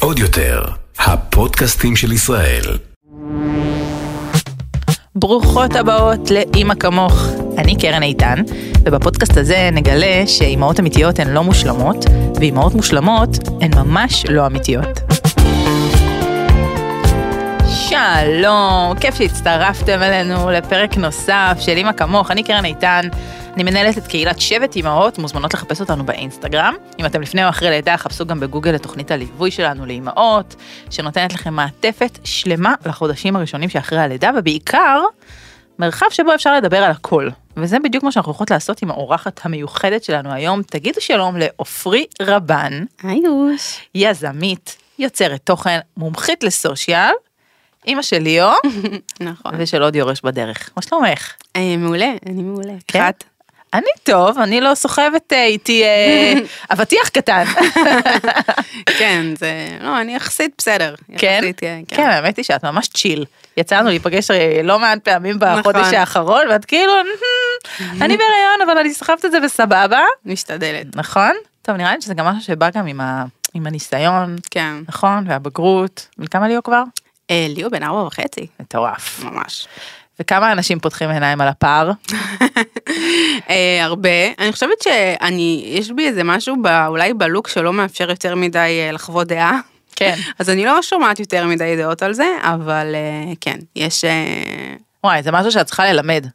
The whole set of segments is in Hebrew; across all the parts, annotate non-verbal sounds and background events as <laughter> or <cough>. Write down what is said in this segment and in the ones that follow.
עוד יותר, הפודקאסטים של ישראל. ברוכות הבאות לאימא כמוך. אני קרן איתן, ובפודקאסט הזה נגלה שאימהות אמיתיות הן לא מושלמות, ואימהות מושלמות הן ממש לא אמיתיות. שלום, כיף שהצטרפתם אלינו לפרק נוסף של אימא כמוך, אני קרן איתן. אני מנהלת את קהילת שבט אימהות, מוזמנות לחפש אותנו באינסטגרם. אם אתם לפני או אחרי לידה, חפשו גם בגוגל את תוכנית הליווי שלנו לאימהות, שנותנת לכם מעטפת שלמה לחודשים הראשונים שאחרי הלידה, ובעיקר, מרחב שבו אפשר לדבר על הכל. וזה בדיוק מה שאנחנו יכולות לעשות עם האורחת המיוחדת שלנו היום. תגידו שלום לעופרי רבן, היוש. יזמית, יוצרת תוכן, מומחית לסושיאל, אימא של ליאו, <laughs> נכון. ושל עוד יורש בדרך. מה שלומך? אה, מעולה, אני מעולה. כן? אני טוב, אני לא סוחבת אה, איתי אה, <laughs> אבטיח קטן. <laughs> כן, זה... לא, אני יחסית בסדר. כן? יחסית, אה, כן, האמת היא שאת ממש צ'יל. יצאנו להיפגש אה, לא מעט פעמים בחודש נכון. האחרון, ואת כאילו, "מהמם, אני <laughs> בהריון, אבל אני סוחבת את זה בסבבה, משתדלת. נכון? טוב, נראה לי שזה גם משהו שבא גם עם ה- עם הניסיון, כן. נכון? והבגרות. וכמה ליאו כבר? ליאו בן ארבע וחצי. מטורף. ממש. וכמה אנשים פותחים עיניים על הפער? <laughs> אה, הרבה. אני חושבת שאני, יש בי איזה משהו ב, אולי בלוק שלא מאפשר יותר מדי אה, לחוות דעה. כן. <laughs> אז אני לא שומעת יותר מדי דעות על זה, אבל אה, כן, יש... וואי, זה משהו שאת צריכה ללמד.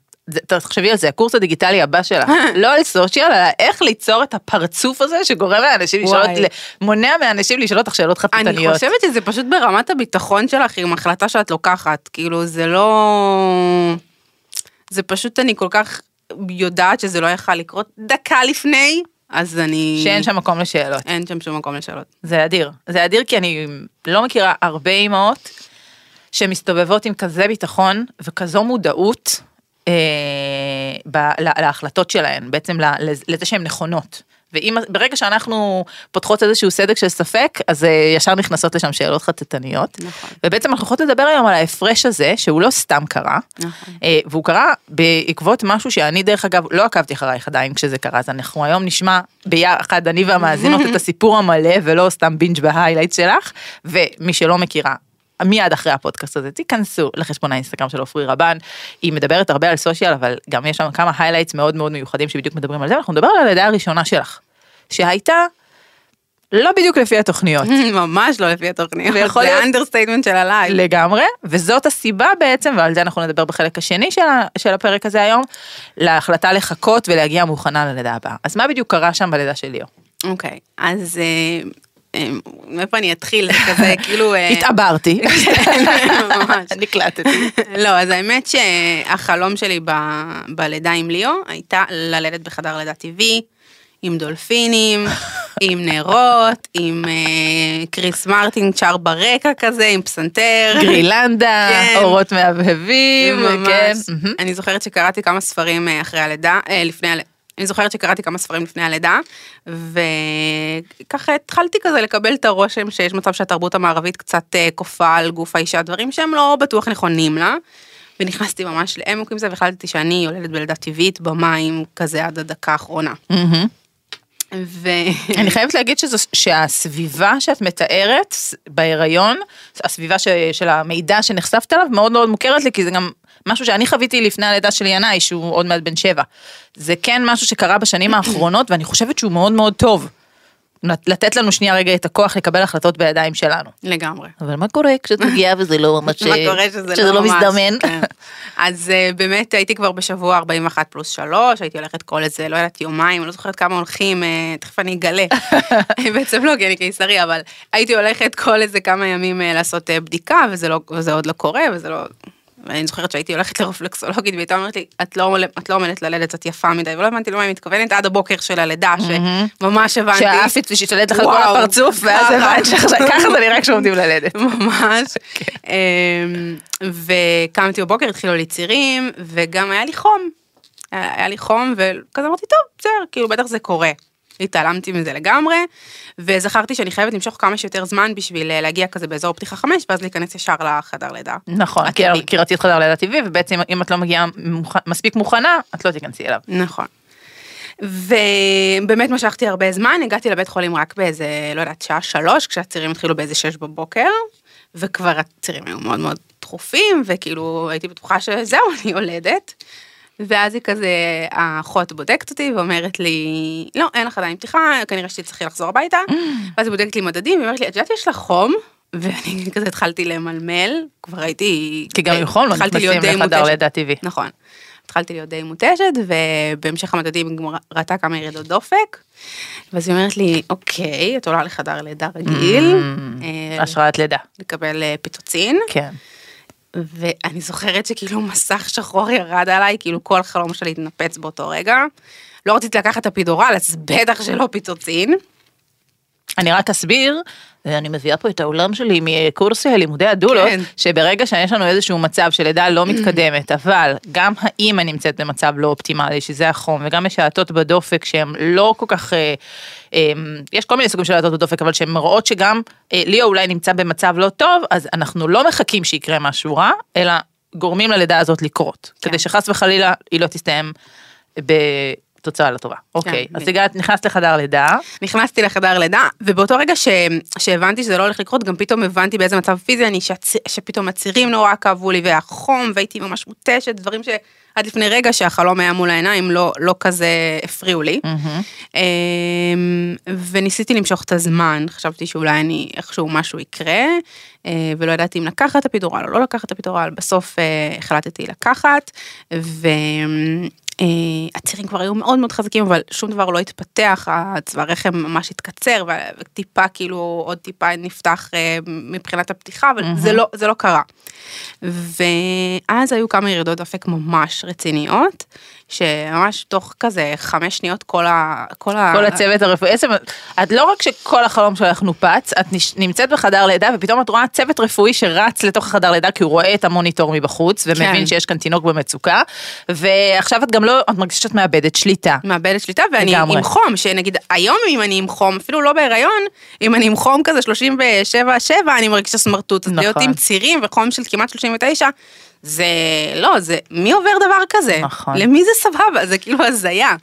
תחשבי על זה, הקורס הדיגיטלי הבא שלך, <laughs> לא על סושיאל, אלא איך ליצור את הפרצוף הזה שגורם לאנשים לשאול. מונע מאנשים לשאול אותך שאלות אני חתותניות. חושבת שזה פשוט ברמת הביטחון שלך עם החלטה שאת לוקחת, כאילו זה לא... זה פשוט אני כל כך יודעת שזה לא יכל לקרות דקה לפני, אז אני... שאין שם מקום לשאלות. אין שם שום מקום לשאלות. זה אדיר. זה אדיר כי אני לא מכירה הרבה אימהות שמסתובבות עם כזה ביטחון וכזו מודעות ב- לה- להחלטות שלהן, בעצם לזה שהן נכונות. ואם ברגע שאנחנו פותחות איזשהו סדק של ספק, אז אה, ישר נכנסות לשם שאלות חטטניות. נכון. ובעצם אנחנו יכולות לדבר היום על ההפרש הזה, שהוא לא סתם קרה, נכון. אה, והוא קרה בעקבות משהו שאני דרך אגב לא עקבתי אחרייך עדיין כשזה קרה, אז אנחנו היום נשמע ביחד, אני והמאזינות, את הסיפור המלא ולא סתם בינג' ב highlight שלך, ומי שלא מכירה. מיד אחרי הפודקאסט הזה תיכנסו לחשבון האינסטגרם של עופרי רבן, היא מדברת הרבה על social אבל גם יש שם כמה highlights מאוד מאוד מיוחדים שבדיוק מדברים על זה, אנחנו נדבר על הלידה הראשונה שלך, שהייתה לא בדיוק לפי התוכניות. <laughs> ממש לא לפי התוכניות, זה להיות- understatement של ה life. לגמרי, וזאת הסיבה בעצם, ועל זה אנחנו נדבר בחלק השני של, של הפרק הזה היום, להחלטה לחכות ולהגיע מוכנה ללידה הבאה. אז מה בדיוק קרה שם בלידה של ליאו? אוקיי, אז אה, אה, מאיפה אני אתחיל? זה כזה <laughs> כאילו... אה, התעברתי, <laughs> ממש. <laughs> נקלטתי. לא, אז האמת שהחלום שלי בלידה עם ליאו הייתה ללדת בחדר לידה טבעי, עם דולפינים, עם נרות, עם אה, קריס מרטין שר ברקע כזה, עם פסנתר. גרילנדה, כן. אורות מהבהבים, ממש. כן. אני זוכרת שקראתי כמה ספרים אה, אחרי הלידה, לפני הלידה. אני זוכרת שקראתי כמה ספרים לפני הלידה, וככה התחלתי כזה לקבל את הרושם שיש מצב שהתרבות המערבית קצת אה, כופה על גוף האישה דברים שהם לא בטוח נכונים לה. ונכנסתי ממש לעמק עם זה והחלטתי שאני יולדת בלידה טבעית במים כזה עד הדקה האחרונה. מהמם. ו... אני חייבת להגיד שזו, שהסביבה שאת מתארת בהיריון, הסביבה ש, של המידע שנחשפת אליו מאוד מאוד מוכרת לי, כי זה גם משהו שאני חוויתי לפני הלידה של ינאי, שהוא עוד מעט בן שבע. זה כן משהו שקרה בשנים האחרונות, ואני חושבת שהוא מאוד מאוד טוב. לתת לנו שנייה רגע את הכוח לקבל החלטות בידיים שלנו. לגמרי. אבל מה קורה כשאת מגיעה וזה לא ממש... <laughs> מה קורה שזה, שזה לא ממש, מזדמן? כן. אז uh, באמת הייתי כבר בשבוע 41 פלוס 3, הייתי הולכת כל איזה, לא יודעת, יומיים, לא זוכרת כמה הולכים, uh, תכף אני אגלה. <laughs> <laughs> בעצם לא, כי אני קיסרי, אבל הייתי הולכת כל איזה כמה ימים לעשות בדיקה, וזה, לא, וזה עוד לא קורה, וזה לא... ואני זוכרת שהייתי הולכת לרפלקסולוגית והיא אומרת לי, את לא, את לא עומדת ללדת, את יפה מדי, ולא הבנתי למה היא מתכוונת עד הבוקר של הלידה, שממש הבנתי. שהאפית השתלט לך על כל הפרצוף, ואז. הבנת שככה זה נראה כשעומדים ללדת. ממש. אמ, וקמתי בבוקר, התחילו לי צירים, וגם היה לי חום. היה לי חום, וכזה אמרתי, טוב, בסדר, כאילו בטח זה קורה. התעלמתי מזה לגמרי, וזכרתי שאני חייבת למשוך כמה שיותר זמן בשביל אה, להגיע כזה באזור פתיחה חמש, ואז להיכנס ישר לחדר לידה. נכון, הטבעי. כי רצית חדר לידה טבעי, ובעצם אם את לא מגיעה מספיק מוכנה, את לא תיכנסי אליו. נכון. ובאמת משכתי הרבה זמן, הגעתי לבית חולים רק באיזה, לא יודעת, שעה שלוש, כשהצירים התחילו באיזה שש בבוקר, וכבר הצירים היו מאוד מאוד דחופים, וכאילו הייתי בטוחה שזהו, אני יולדת. ואז היא כזה, האחות בודקת אותי ואומרת לי, לא, אין לך עדיין פתיחה, כנראה שתצטרכי לחזור הביתה. ואז היא בודקת לי מדדים, והיא אומרת לי, את יודעת, יש לך חום? ואני <laughs> כזה התחלתי למלמל, כבר הייתי... כי גם עם חום לא נכנסים לחדר. לידה טבעי. נכון. התחלתי להיות די מותשת, ובהמשך המדדים היא גם ראתה כמה ירידות דופק. ואז היא אומרת לי, אוקיי, את עולה לחדר לידה רגיל, אה, השראת לידה. לקבל אה, פיטוצין, כן. ואני זוכרת שכאילו מסך שחור ירד עליי, כאילו כל חלום שלי התנפץ באותו רגע. לא רציתי לקחת את הפידורל, אז בטח שלא פיטוצין. אני רק אסביר, אני מביאה פה את האולם שלי מקורס לימודי הדולות, כן. שברגע שיש לנו איזשהו מצב של לידה לא מתקדמת, אבל גם האימא נמצאת במצב לא אופטימלי, שזה החום, וגם יש האטות בדופק שהן לא כל כך, אה, אה, יש כל מיני סוגים של האטות בדופק, אבל שהן מראות שגם אה, ליאו אולי נמצא במצב לא טוב, אז אנחנו לא מחכים שיקרה משהו רע, אלא גורמים ללידה הזאת לקרות, כן. כדי שחס וחלילה היא לא תסתיים בתוצאה לא טובה. אוקיי, אז. הגעת, נכנסת לחדר לידה. נכנסתי לחדר לידה, ובאותו רגע ש... שהבנתי שזה לא הולך לקרות, גם פתאום הבנתי באיזה מצב פיזי אני, שהצ... שפתאום הצירים נורא כאבו לי, והחום, והייתי ממש מותשת, דברים שעד לפני רגע שהחלום היה מול העיניים, לא, לא כזה הפריעו לי. אמ, וניסיתי למשוך את הזמן, חשבתי שאולי אני, איכשהו משהו יקרה, אה, ולא ידעתי אם לקחת את הפידורל או לא לקחת את הפידורל, בסוף אה, החלטתי לקחת, והצירים כבר היו מאוד מאוד חזקים, אבל שום דבר לא התפתח, הצוואר רחם ממש התקצר, ו- וטיפה כאילו עוד טיפה נפתח אה, מבחינת הפתיחה, אבל זה לא, זה לא קרה. ואז היו כמה ירידות דופק ממש רציניות, שממש תוך כזה חמש שניות כל ה... כל, ה... כל הצוות הרפואי, בעצם את לא רק שכל החלום שלך נופץ, את נמצאת בחדר לידה ופתאום את רואה צוות רפואי שרץ לתוך החדר לידה כי הוא רואה את המוניטור מבחוץ ומבין כן. שיש כאן תינוק במצוקה, ועכשיו את גם לא, את מרגישה שאת מאבדת שליטה. מאבדת שליטה ואני לגמרי. עם חום שנגיד היום אם אני עם חום אפילו לא בהיריון אם אני עם חום כזה 37 7 אני מרגישה סמרטוט נכון. להיות עם צירים וחום של כמעט 39 זה לא זה מי עובר דבר כזה נכון. למי זה סבבה זה כאילו הזיה.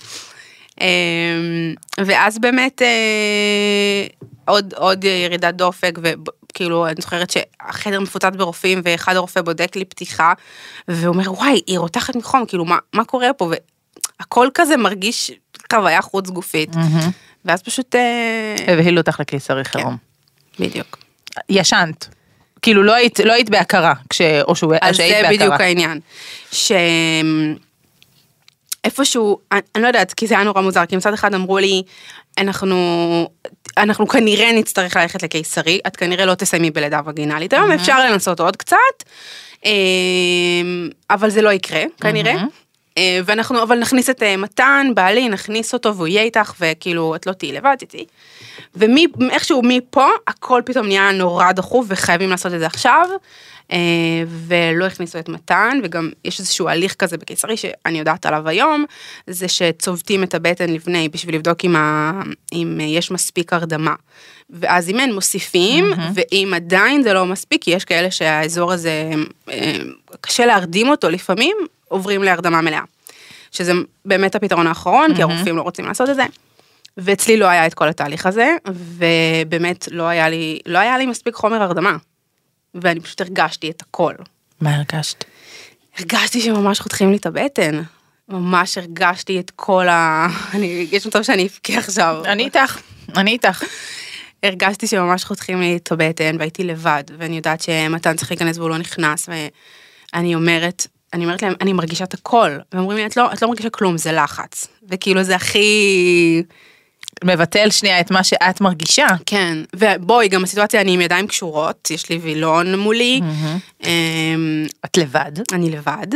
אמ, ואז באמת אה, עוד עוד ירידת דופק וכאילו אני זוכרת שהחדר מפוצץ ברופאים ואחד הרופא בודק לי פתיחה והוא אומר וואי היא רותחת מחום כאילו מה מה קורה פה והכל כזה מרגיש חוויה חוץ גופית ואז פשוט אה, והבהילו אותך לקיסרי חירום. בדיוק ישנת. כאילו לא היית, לא היית בהכרה, כש... או שהוא, או אז שהיית זה בהכרה. בדיוק העניין. ש... איפשהו, אני, אני לא יודעת, כי זה היה נורא מוזר, כי מצד אחד אמרו לי, אנחנו, אנחנו כנראה נצטרך ללכת לקיסרי, את כנראה לא תסיימי בלידה וגינלית היום, אפשר לנסות עוד קצת, אמ, אבל זה לא יקרה, כנראה. אה, ואנחנו, אבל נכניס את אה, מתן, בעלי, נכניס אותו והוא יהיה איתך, וכאילו, את לא תהיי לבד איתי. ואיכשהו מפה, הכל פתאום נהיה נורא דחוף, וחייבים לעשות את זה עכשיו. אה, ולא הכניסו את מתן, וגם יש איזשהו הליך כזה בקיסרי שאני יודעת עליו היום, זה שצובטים את הבטן לפני בשביל לבדוק אם, ה... אם יש מספיק הרדמה. ואז אם אין מוסיפים, ואם עדיין זה לא מספיק, כי יש כאלה שהאזור הזה, אה, קשה להרדים אותו לפעמים, עוברים להרדמה מלאה. שזה באמת הפתרון האחרון, כי הרופאים לא רוצים לעשות את זה. ואצלי לא היה את כל התהליך הזה, ובאמת לא היה לי, לא היה לי מספיק חומר הרדמה. ואני פשוט הרגשתי את הכל. מה הרגשת? הרגשתי שממש חותכים לי את הבטן. ממש הרגשתי את כל ה... <laughs> אני, יש מצב שאני אבכה עכשיו. אני איתך, אני איתך. הרגשתי שממש חותכים לי את הבטן והייתי לבד, ואני יודעת שמתן צריך להיכנס והוא לא נכנס, ואני אומרת, אני אומרת להם, אני מרגישה את הכל. והם אומרים לי, את לא, את לא מרגישה כלום, זה לחץ. וכאילו זה הכי... מבטל שנייה את מה שאת מרגישה. כן, ובואי, גם הסיטואציה, אני עם ידיים קשורות, יש לי וילון מולי, אמ, את לבד. אני לבד.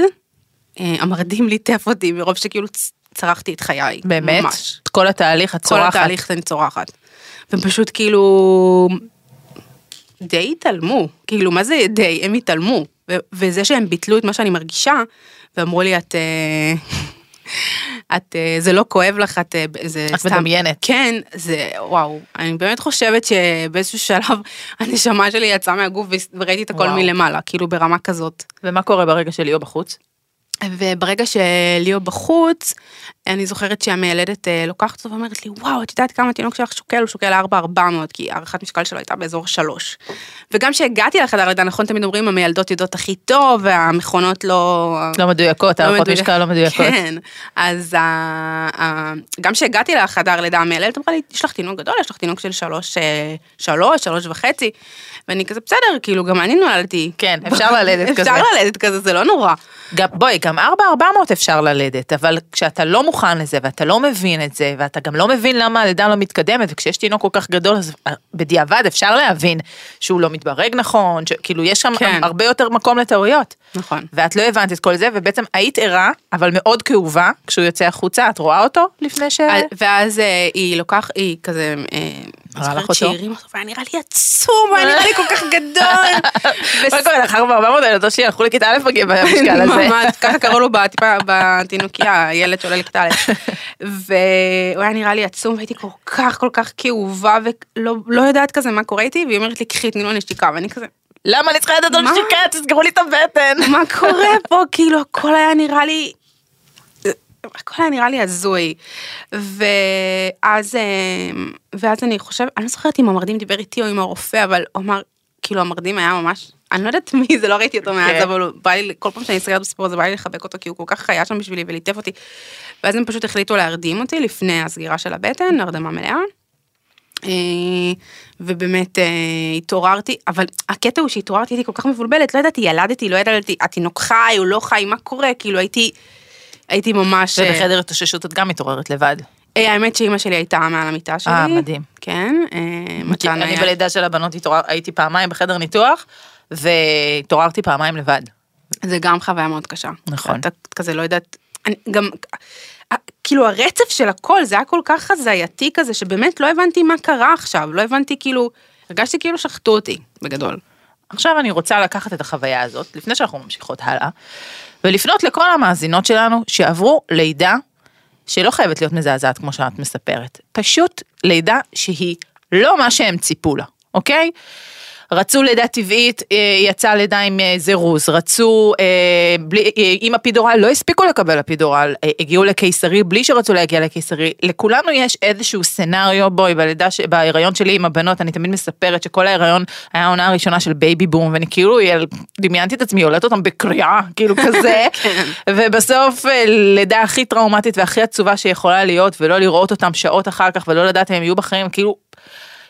אה, המרדים ליטף אותי מרוב שכאילו צרחתי את חיי. באמת? ממש. את כל התהליך את כל צורחת. התהליך אני צורחת. ופשוט כאילו, די התעלמו, כאילו מה זה די, הם התעלמו. ו- וזה שהם ביטלו את מה שאני מרגישה, ואמרו לי את, אה, <laughs> את, אה, זה לא כואב לך, את, אה, זה את מדמיינת. כן, זה, וואו, אני באמת חושבת שבאיזשהו שלב <laughs> הנשמה שלי יצאה מהגוף וראיתי את הכל וואו. מלמעלה, כאילו ברמה כזאת. ומה קורה ברגע של ליאו בחוץ? וברגע שליאו בחוץ, אני זוכרת שהמיילדת אה, לוקחת אותו ואומרת לי, וואו, את יודעת כמה התינוק שלך שוקל? הוא שוקל 4,400, כי הערכת משקל שלו הייתה באזור 3. וגם כשהגעתי לחדר לידה, נכון, תמיד אומרים, המיילדות יודעות הכי טוב, והמכונות לא... לא מדויקות, הערכות מדויק- משקל לא מדויקות. כן, אז גם כשהגעתי לחדר לידה, המיילדת אמרה לי, יש לך תינוק גדול, יש לך תינוק של שלוש, אה, שלוש, שלוש וחצי, ואני כזה, בסדר, כאילו, גם אני נולדתי. כן, אפשר ללדת <laughs> כזה. אפשר ללדת כזה, זה לא נורא. גם, בואי, גם 4,400 אפשר ללדת, אבל כשאתה לא מוכן לזה, ואתה לא מבין את זה, ואתה גם לא מבין למה הלידה לא מתקדמת, וכשיש תינוק כל כך גדול, אז אה, בדיעבד אפשר להבין שהוא לא מתברג נכון, כאילו יש שם כן. הרבה יותר מקום לטעויות. נכון. ואת לא הבנת את כל זה, ובעצם היית ערה, אבל מאוד כאובה, כשהוא יוצא החוצה, את רואה אותו לפני ש... ואז אה, היא לוקח, היא כזה, אה, הראה לך אותו? שהרים אותו, והיה נראה לי עצום, היה נראה לי כל כך גדול. מה קורה לך 4,400 הילדות שלי הלכו לכיתה א' בגיל במשקל הזה. ממש, ככה קראו לו בטיפה- <laughs> בתינוקייה, הילד שעולה לכיתה א'. והוא היה נראה לי עצום, והייתי כל כך כל כך כאובה, ולא לא יודעת כזה מה קורה איתי, והיא אומרת לי, קחי, תני לו נשיקה, ואני כזה, למה אני צריכה לדעת על? שיקה? תסגרו לי את הבטן. מה קורה פה? כאילו, הכל היה נראה לי... הכל היה נראה לי הזוי. ואז, אה, ואז אני חושבת, אני לא זוכרת אם המרדים דיבר איתי או עם הרופא, אבל הוא אמר, כאילו המרדים היה ממש, אני לא יודעת מי זה, לא ראיתי אותו מאז, כן. אבל בא לי, כל פעם שאני נזכרת בסיפור הזה, בא לי לחבק אותו, כי הוא כל כך היה שם בשבילי וליטף אותי. ואז הם פשוט החליטו להרדים אותי לפני הסגירה של הבטן, הרדמה מלאה. אה, ובאמת אה, התעוררתי, אבל הקטע הוא שהתעוררתי, הייתי כל כך מבולבלת, לא ידעתי, ילדתי, לא ידעתי, התינוק חי, הוא לא חי, מה קורה, כאילו הייתי, הייתי ממש... אה, ובחדר התאוששות את גם מתעוררת לבד. אה, האמת שאימא שלי הייתה מעל המיטה שלי. אה, מדהים. כן, אה, מתן אני היה... בלידה של הבנות הייתי פעמיים בחדר ניתוח, והתעוררתי פעמיים לבד. זה גם חוויה מאוד קשה. נכון. אתה כזה לא יודעת, אני גם, כאילו הרצף של הכל, זה היה כל כך הזייתי כזה, שבאמת לא הבנתי מה קרה עכשיו, לא הבנתי כאילו, הרגשתי כאילו שחטו אותי, בגדול. עכשיו אני רוצה לקחת את החוויה הזאת, לפני שאנחנו ממשיכות הלאה, ולפנות לכל המאזינות שלנו שעברו לידה שלא חייבת להיות מזעזעת כמו שאת מספרת, פשוט לידה שהיא לא מה שהם ציפו לה, אוקיי? רצו לידה טבעית, אה, יצא לידה עם אה, זירוז, רצו, אה, בלי, עם אפידורל, לא הספיקו לקבל אפידורל, הגיעו לקיסרי בלי שרצו להגיע לקיסרי, לכולנו יש איזשהו סצנריו, בואי, בלידה, ש- בהיריון שלי עם הבנות, אני תמיד מספרת שכל ההיריון היה העונה הראשונה של בייבי בום, ואני כאילו יל- דמיינתי את עצמי, יולדת אותם בקריאה, <laughs> כאילו כזה, <laughs> ובסוף אה, לידה הכי טראומטית והכי עצובה שיכולה להיות, ולא לראות אותם שעות אחר כך, ולא לדעת אם הם יהיו בחיים, כאילו,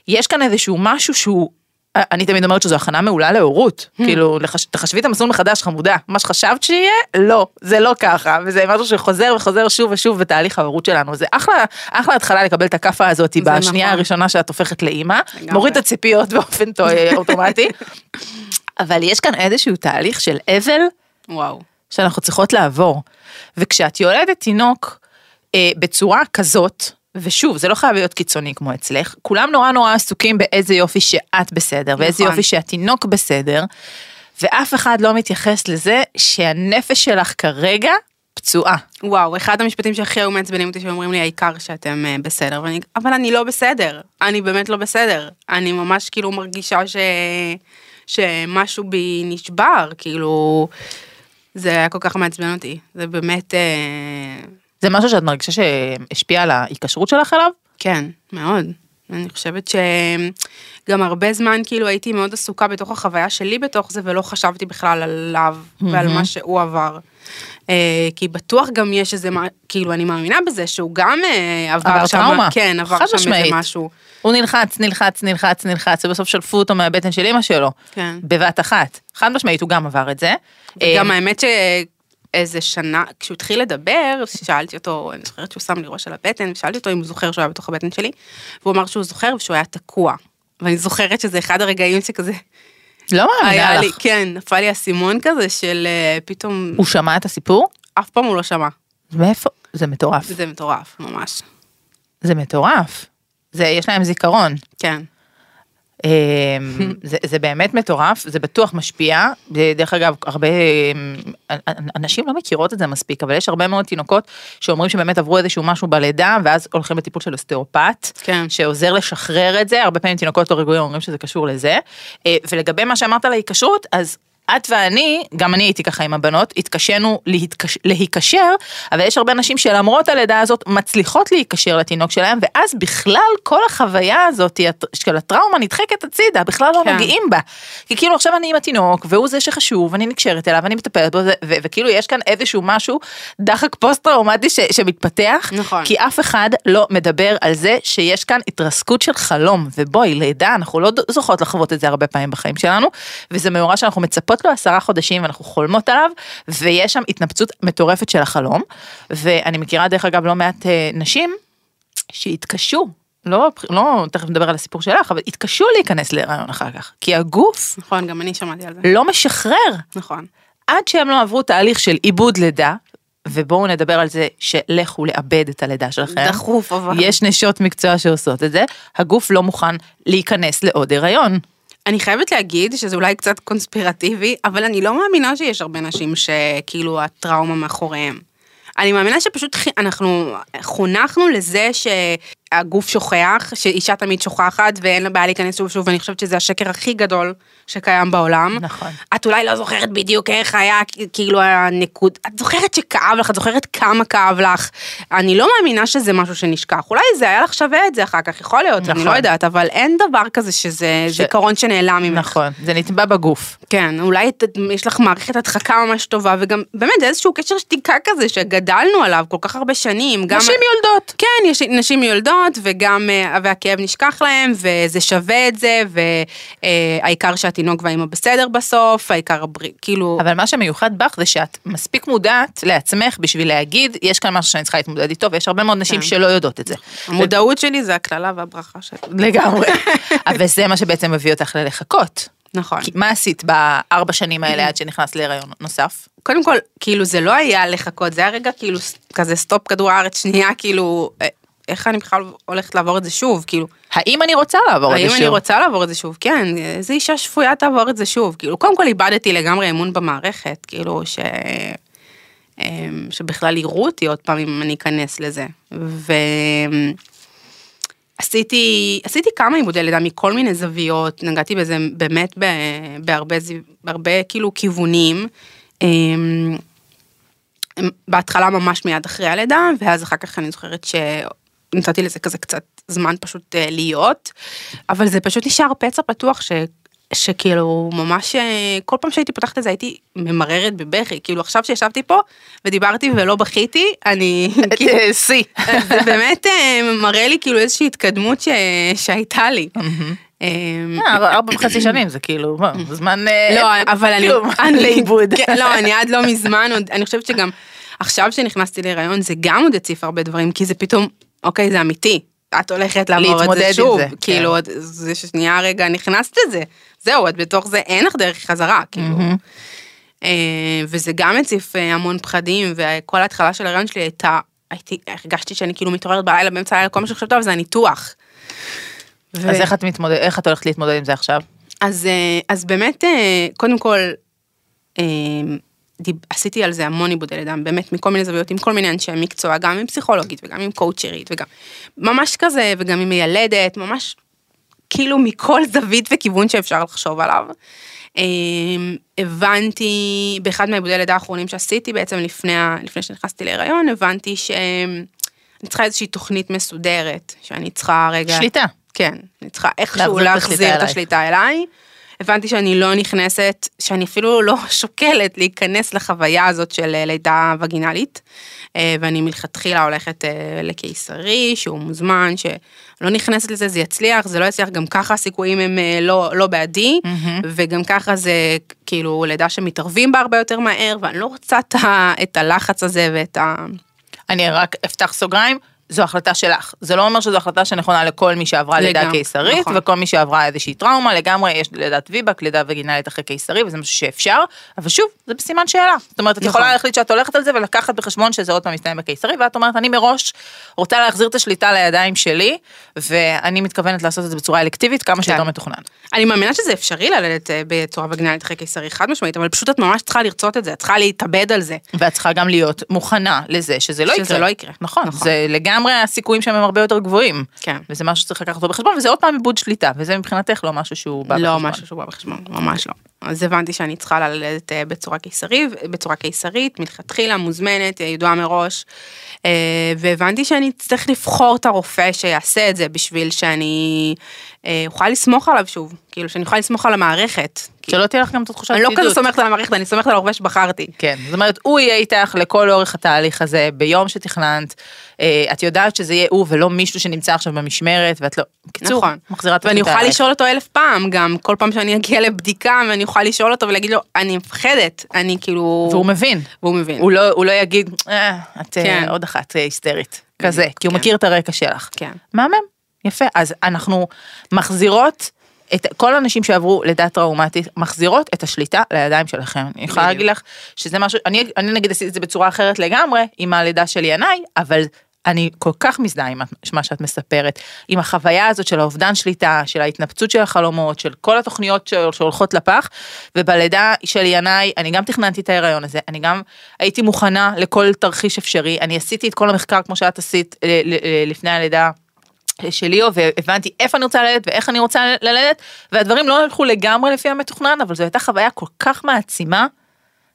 יש כאן איזשהו משהו שהוא, אני תמיד אומרת שזו הכנה מעולה להורות, כאילו, לחש- תחשבי את המסלול מחדש חמודה, מה שחשבת שיהיה, לא, זה לא ככה, וזה משהו שחוזר וחוזר שוב ושוב בתהליך ההורות שלנו, זה אחלה, אחלה התחלה לקבל את הכאפה הזאת בשנייה נכון. הראשונה שאת הופכת לאימא. מוריד את הציפיות באופן טו- אוטומטי, <laughs> אבל יש כאן איזשהו תהליך של אבל, וואו. שאנחנו צריכות לעבור. וכשאת יולדת תינוק אה, בצורה כזאת, ושוב, זה לא חייב להיות קיצוני כמו אצלך, כולם נורא נורא עסוקים באיזה יופי שאת בסדר, ואיזה נכון. יופי שהתינוק בסדר, ואף אחד לא מתייחס לזה שהנפש שלך כרגע פצועה. וואו, אחד המשפטים שהכי היו מעצבנים אותי שאומרים לי העיקר שאתם אה, בסדר, ואני, אבל אני לא בסדר, אני באמת לא בסדר, אני ממש כאילו מרגישה ש... שמשהו בי נשבר, כאילו, זה היה כל כך מעצבן אותי, זה באמת, אה, זה משהו שאת מרגישה שהשפיע על ההיקשרות שלך אליו? כן, מאוד. אני חושבת שגם הרבה זמן כאילו הייתי מאוד עסוקה בתוך החוויה שלי בתוך זה ולא חשבתי בכלל עליו ועל מה שהוא עבר. אה, כי בטוח גם יש איזה, כאילו אני מאמינה בזה שהוא גם אה, עבר עבר שם, טראומה. כן, עבר שם איזה משמעית. משהו. הוא נלחץ, נלחץ, נלחץ, נלחץ, ובסוף שלפו אותו מהבטן של אמא שלו. כן. בבת אחת. חד משמעית, הוא גם עבר את זה. גם אה, האמת שאיזה שנה, כשהוא התחיל לדבר, שאלתי אותו, אני זוכרת שהוא שם לי ראש על הבטן, ושאלתי אותו אם הוא זוכר שהוא היה בתוך הבטן שלי, והוא אמר שהוא זוכר ושהוא היה תקוע. ואני זוכרת שזה אחד הרגעים שכזה, לא <laughs> מאמינה היה לי, לך. כן, נפל לי אסימון כזה של אה, פתאום, הוא שמע את הסיפור? אף פעם הוא לא שמע. מאיפה? זה מטורף. זה מטורף, ממש. זה מטורף. זה, יש להם זיכרון. כן. אמ, זה, זה באמת מטורף, זה בטוח משפיע. דרך אגב, הרבה אמ, אנשים לא מכירות את זה מספיק, אבל יש הרבה מאוד תינוקות שאומרים שבאמת עברו איזשהו משהו בלידה, ואז הולכים לטיפול של אוסטאופט, כן. שעוזר לשחרר את זה, הרבה פעמים תינוקות לא רגועים אומרים שזה קשור לזה. אה, ולגבי מה שאמרת על ההיקשרות, אז את ואני, גם אני הייתי ככה עם הבנות, התקשינו להתקש... להיקשר, אבל יש הרבה נשים שלמרות הלידה הזאת מצליחות להיקשר לתינוק שלהם, ואז בכלל כל החוויה הזאת של הטראומה נדחקת הצידה, בכלל לא כן. נוגעים בה. כי כאילו עכשיו אני עם התינוק, והוא זה שחשוב, אני נקשרת אליו, אני מטפלת בו, ו- ו- וכאילו יש כאן איזשהו משהו, דחק פוסט טראומטי ש- שמתפתח, נכון. כי אף אחד לא מדבר על זה שיש כאן התרסקות של חלום, ובואי, לידה, אנחנו לא זוכות לחוות את זה הרבה פעמים בחיים שלנו, וזה מאורע שאנחנו מצפות לו עשרה חודשים ואנחנו חולמות עליו, ויש שם התנפצות מטורפת של החלום, ואני מכירה דרך אגב לא מעט אה, נשים שהתקשו. לא, לא, תכף נדבר על הסיפור שלך, אבל התקשו להיכנס להיריון אחר כך, כי הגוף נכון, גם אני שמעתי על זה. לא משחרר נכון. עד שהם לא עברו תהליך של עיבוד לידה, ובואו נדבר על זה שלכו לאבד את הלידה שלכם. דחוף אבל. יש נשות מקצוע שעושות את זה, הגוף לא מוכן להיכנס לעוד הריון. אני חייבת להגיד שזה אולי קצת קונספירטיבי, אבל אני לא מאמינה שיש הרבה נשים שכאילו הטראומה מאחוריהם. אני מאמינה שפשוט אנחנו חונכנו לזה שהגוף שוכח, שאישה תמיד שוכחת ואין לה בעיה להיכנס שוב ושוב, ואני חושבת שזה השקר הכי גדול שקיים בעולם. נכון. את אולי לא זוכרת בדיוק איך היה כאילו הנקוד, את זוכרת שכאב לך, את זוכרת כמה כאב לך. אני לא מאמינה שזה משהו שנשכח, אולי זה היה לך שווה את זה אחר כך, יכול להיות, אני נכון. לא יודעת, אבל אין דבר כזה שזה ש- זיכרון שנעלם ממך. נכון, זה נטבע בגוף. כן, אולי ת- יש לך מערכת הדחקה ממש טובה, וגם באמת זה איזשהו קשר שתיקה כזה שגדלנו עליו כל כך הרבה שנים. גם... נשים יולדות. כן, יש נשים יולדות, וגם, אה, והכאב נשכח להם, וזה שווה את זה, והעיקר שהתינוק והאימא בסדר בסוף, העיקר כאילו... אבל מה שמיוחד בך זה שאת מספיק מודעת לעצמך בשביל להגיד, יש כאן משהו שאני צריכה להתמודד איתו, ויש הרבה מאוד נשים כן. שלא יודעות את זה. המודעות שלי זה הקללה והברכה שלי. לגמרי. <laughs> אבל זה מה שבעצם מביא אותך ללחכות. נכון. כי מה עשית בארבע שנים האלה עד שנכנסת להיריון נוסף? קודם כל, כאילו זה לא היה לחכות, זה היה רגע כאילו כזה סטופ כדור הארץ שנייה, כאילו, אה, איך אני בכלל הולכת לעבור את זה שוב, כאילו, האם אני רוצה לעבור את זה האם שוב? אני רוצה לעבור את זה שוב? כן, איזה אישה שפויה תעבור את זה שוב, כאילו, קודם כל איבדתי לגמרי אמון במערכת, כאילו, ש... אמ, שבכלל יראו אותי עוד פעם אם אני אכנס לזה. ועשיתי עשיתי כמה עיבודי לידה מכל מיני זוויות, נגעתי בזה באמת ב- בהרבה, בהרבה כאילו כיוונים. אמ, בהתחלה ממש מיד אחרי הלידה, ואז אחר כך אני זוכרת שנתתי לזה כזה קצת זמן פשוט אה, להיות, אבל זה פשוט נשאר פצע פתוח ש... שכאילו ממש אה, כל פעם שהייתי פותחת את זה הייתי ממררת בבכי, כאילו עכשיו שישבתי פה ודיברתי ולא בכיתי, אני <laughs> כאילו, אה, שיא. זה באמת אה, מראה לי כאילו איזושהי התקדמות. שהייתה לי. אה, ארבע וחצי <coughs> שנים זה כאילו, מה, זמן... לא, אבל אני... <laughs> לאיבוד. כן, לא, אני עד לא מזמן, אני חושבת שגם עכשיו שנכנסתי להיריון, זה גם עוד הציף הרבה דברים, כי זה פתאום, אוקיי, זה אמיתי. את הולכת לעבור את זה שוב, זה, כן. כאילו, את- זה ששנייה רגע נכנסת לזה, זהו, את בתוך זה, אין לך דרך חזרה, כאילו. אה, וזה גם הציף אה, המון פחדים, וכל ההתחלה של ההיריון שלי הייתה, הייתי, הרגשתי שאני כאילו מתעוררת בלילה, באמצע הלילה, כל מה שחשבתי עליו זה הניתוח. ו- אז איך את מתמודד, איך את הולכת להתמודד עם זה עכשיו? אז, אה, אז באמת, קודם כל, דיב, עשיתי על זה המון עיבודי לידה, באמת מכל מיני זוויות, עם כל מיני אנשי מקצוע, גם עם פסיכולוגית וגם עם קואוצ'רית וגם ממש כזה, וגם עם מיילדת, ממש כאילו מכל זווית וכיוון שאפשר לחשוב עליו. אה, הבנתי, באחד מהעיבודי לידה האחרונים שעשיתי בעצם לפני, לפני שנכנסתי להיריון, הבנתי שאני צריכה איזושהי תוכנית מסודרת, שאני צריכה רגע... שליטה. כן, אני צריכה איכשהו להחזיר את. השליטה אליי. הבנתי שאני לא נכנסת, שאני אפילו לא <laughs> שוקלת להיכנס לחוויה הזאת של אה, לידה וגינלית, אה, ואני מלכתחילה הולכת אה, לקיסרי, שהוא מוזמן, שלא נכנסת לזה, זה יצליח, זה לא יצליח, גם ככה הסיכויים הם לא, לא בעדי, וגם ככה זה כאילו לידה שמתערבים בה הרבה יותר מהר, ואני לא רוצה את הלחץ הזה ואת ה... אני רק אפתח סוגריים, זו החלטה שלך. זה לא אומר שזו החלטה שנכונה לכל מי שעברה לידה קיסרית, נכון. וכל מי שעברה איזושהי טראומה, לגמרי יש לידת ויבק, לידה וגינלית אחרי קיסרי, וזה משהו שאפשר, אבל שוב, זה בסימן שאלה. זאת אומרת, את נכון. יכולה להחליט שאת הולכת על זה ולקחת בחשבון שזה עוד פעם מסתיים בקיסרי, ואת אומרת, אני מראש רוצה להחזיר את השליטה לידיים שלי, ואני מתכוונת לעשות את זה בצורה אלקטיבית, כמה שיותר מתוכנן. אני מאמינה שזה אפשרי ללדת אה, בצורה וגינלית אחרי קיסרי, חד משמעית, אבל פשוט את ממש צריכה לרצות את זה, את צריכה להתאבד על זה. ואת צריכה גם להיות מוכנה לזה שזה לא שזה יקרה. לא יקרה. נכון, נכון. זה לגמרי הסיכויים שם הם הרבה יותר גבוהים. כן. וזה משהו שצריך לקחת אותו בחשבון, וזה עוד פעם עיבוד שליטה, וזה מבחינתך לא משהו שהוא בא לא בחשבון. משהו שהוא בא בחשבון, ממש לא. אז הבנתי שאני צריכה ללדת אה, בצורה קיסרית, בצורה קיסרית, מלכתחילה מוזמנת, ידועה מראש, אה, והבנתי שאני צריך לבחור את הרופא שיעשה את זה בשביל שאני אה, אוכל לסמוך עליו שוב, כאילו שאני אוכל לסמוך על המערכת. שלא תהיה לך גם את התחושה אני לא כזה סומכת על המערכת, אני סומכת על הרופא שבחרתי. כן, זאת אומרת, הוא יהיה איתך לכל אורך התהליך הזה, ביום שתכננת, אה, את יודעת שזה יהיה הוא ולא מישהו שנמצא עכשיו במשמרת, ואת לא, בקיצור, נכון. מחזירה את ואני אוכל. לשאול אותו אלף פעם, גם כל פעם שאני אגיע לבדיקה, ואני אוכל לשאול אותו ולהגיד לו, אני מפחדת, אני כאילו... והוא מבין. והוא מבין. הוא לא, הוא לא יגיד, אה, את אה, כן. עוד אחת היסטרית, כזה, כי הוא כן. מכיר את הרקע שלך. כן. מהמם, יפה. אז אנחנו מחזירות את כל הנשים שעברו לידה טראומטית, מחזירות את השליטה לידיים שלכם. אני יכולה. להגיד לך שזה משהו, אני, אני נגיד עשיתי את זה בצורה אחרת לגמרי עם הלידה של ינאי, אבל אני כל כך מזדהה עם מה שאת מספרת, עם החוויה הזאת של האובדן שליטה, של ההתנפצות של החלומות, של כל התוכניות שהולכות לפח, ובלידה של ינאי, אני גם תכננתי את ההיריון הזה, אני גם הייתי מוכנה לכל תרחיש אפשרי, אני עשיתי את כל המחקר כמו שאת עשית אה, לפני הלידה. של ליאו והבנתי איפה אני רוצה ללדת ואיך אני רוצה ללדת והדברים לא הלכו לגמרי לפי המתוכנן אבל זו הייתה חוויה כל כך מעצימה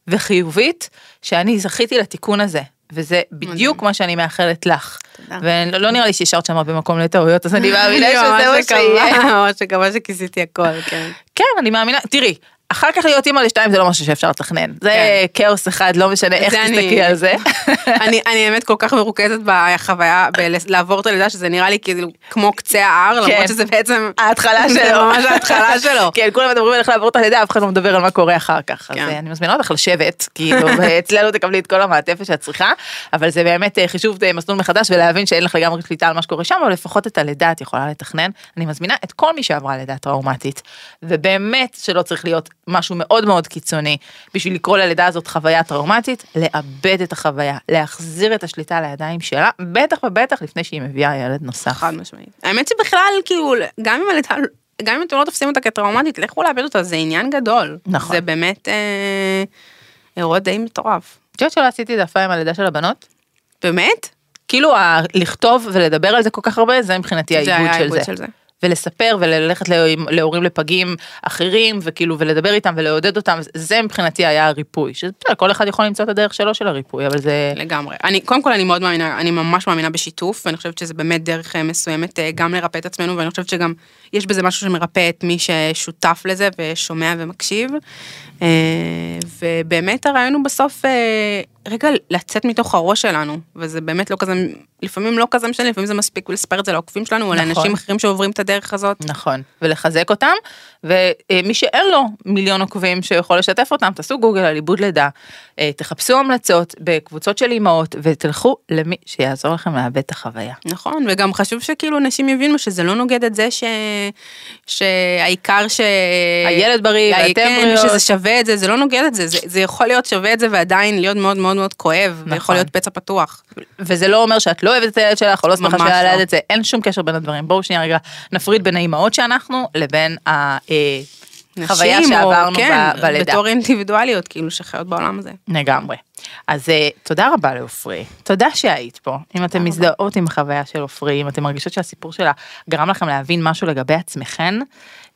וחיובית שאני זכיתי לתיקון הזה וזה בדיוק מה שאני מאחלת לך. תודה. ולא לא נראה לי שהשארת שם במקום לטעויות אז אני <laughs> מאמינה אני שזה מה ממש שיהיה. ממש מקווה שכיסיתי הכל, כן. כן אני מאמינה תראי. אחר כך להיות אימא לשתיים זה לא משהו שאפשר לתכנן זה כן. כאוס אחד לא משנה איך תסתכלי על זה. <laughs> אני אני באמת כל כך מרוכזת בחוויה, בלעבור את הלידה, שזה נראה לי כאילו כמו קצה ההר, כן. למרות שזה בעצם... ההתחלה <laughs> זה שלו. ממש ההתחלה שלו. <laughs> כן, כולם מדברים על איך לעבור את הלידה, אף אחד לא מדבר על מה קורה אחר כך. אז כן. אה, אני מזמינה אותך לשבת, כאילו, ואצלנו תקבלי את כל המעטפת שאת צריכה, אבל זה באמת אה, חישוב אה, מסלול מחדש ולהבין שאין לך לגמרי שליטה על מה שקורה שם, אבל לפחות את הלידה את יכולה לתכנן. אני מזמינה את כל מי שעברה לידה טראומטית, ובאמת שלא צריך להיות משהו מאוד מאוד קיצוני בשביל לקרוא ללידה הזאת חוויה טראומטית, לאבד את החוויה, להחזיר את השליטה לידיים שלה, בטח ובטח לפני שהיא מביאה ילד נוסף. חד משמעית. האמת שבכלל, כאילו, גם אם הלידה... גם אם אתם לא תופסים אותה כטראומטית, לכו לאבד אותה, זה עניין גדול. נכון. זה באמת אה, אירוע די מטורף. את יודעת שלא עשיתי פעם עם הלידה של הבנות? באמת? כאילו לכתוב ולדבר על זה כל כך הרבה זה מבחינתי העיבוד של זה. של זה. ולספר וללכת להורים- לפגים אחרים וכאילו ולדבר איתם ולעודד אותם זה מבחינתי היה הריפוי שבסדר, כל אחד יכול למצוא את הדרך שלו של הריפוי אבל זה לגמרי. אני, קודם כל אני מאוד מאמינה, אני ממש מאמינה בשיתוף, ואני חושבת שזה באמת דרך אה, מסוימת אה, גם לרפא את עצמנו, ואני חושבת שגם יש בזה משהו שמרפא את מי ששותף לזה ושומע ומקשיב. אה, ובאמת הרעיון הוא בסוף אה, רגע לצאת מתוך הראש שלנו, וזה באמת לא כזה, לפעמים לא כזה משנה, לפעמים זה מספיק לספר את זה לעוקבים שלנו, או נכון. לאנשים אחרים שעוברים את הדרך הזאת. נכון ולחזק אותם ומי שאין לו מיליון עוקבים שיכול לשתף אותם תעשו גוגל על עיבוד לידה אה, תחפשו המלצות בקבוצות של אימהות ותלכו למי שיעזור לכם לאבד את החוויה. נכון, וגם חשוב שכאילו נשים יבינו שזה לא נוגד את זה ש... שהעיקר ש... הילד בריא ואתם כן, בריאות. שזה שווה את זה, זה לא נוגד את זה. זה, זה יכול להיות שווה את זה ועדיין להיות מאוד מאוד מאוד כואב, נכון. ויכול להיות פצע פתוח. וזה לא אומר שאת לא אוהבת את הילד שלך או לא שמחה שילדת לא. את זה, אין שום קשר בין הדברים. בואו שנייה רגע נפריד בין האימהות שאנחנו לבין החוויה נשים, או- שעברנו כן, ב- בלידה. בתור אינדיבידואליות, כאילו, שחיות בעולם הזה. לגמרי. אז אה, תודה רבה לעופרי, תודה שהיית פה. אם רבה. מזדהות עם החוויה של עופרי, אם אתם מרגישות שהסיפור שלה גרם לכם להבין משהו לגבי עצמכן,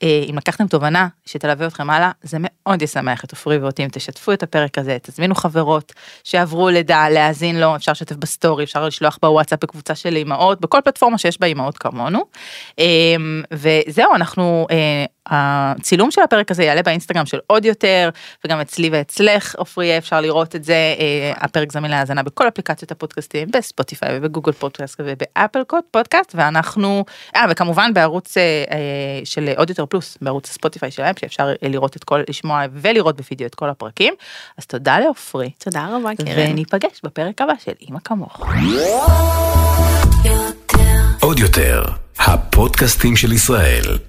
אה, אם לקחתם תובנה שתלווה אתכם הלאה, זה מאוד ישמח את עפרי ואותי אם תשתפו את הפרק הזה, תזמינו חברות שעברו לידה, להאזין לו, אפשר לשתף בסטורי, אפשר לשלוח בוואטסאפ בקבוצה של אימהות, בכל פלטפורמה שיש בה אימהות כמונו. אה, וזהו, אנחנו, אה, הצילום של הפרק הזה יעלה באינסטגרם של עוד יותר, וגם אצלי ואצלך, יהיה אפשר לראות את זה. אה, הפרק זמין להאזנה בכל אפליקציות הפודקאסטים, בספוטיפיי ובגוגל פודקאסט ובאפל קוד פודקאסט, ואנחנו, אה, וכמובן בערוץ אה, אה, של עוד יותר פלוס, בערוץ הספוטיפיי שלהם, שאפשר אה, לראות את כל, לשמוע ולראות בווידאו את כל הפרקים. אז תודה לעופרי, תודה רבה, קרן. וניפגש בפרק הבא של אימא כמוך. עוד יותר, הפודקאסטים של ישראל.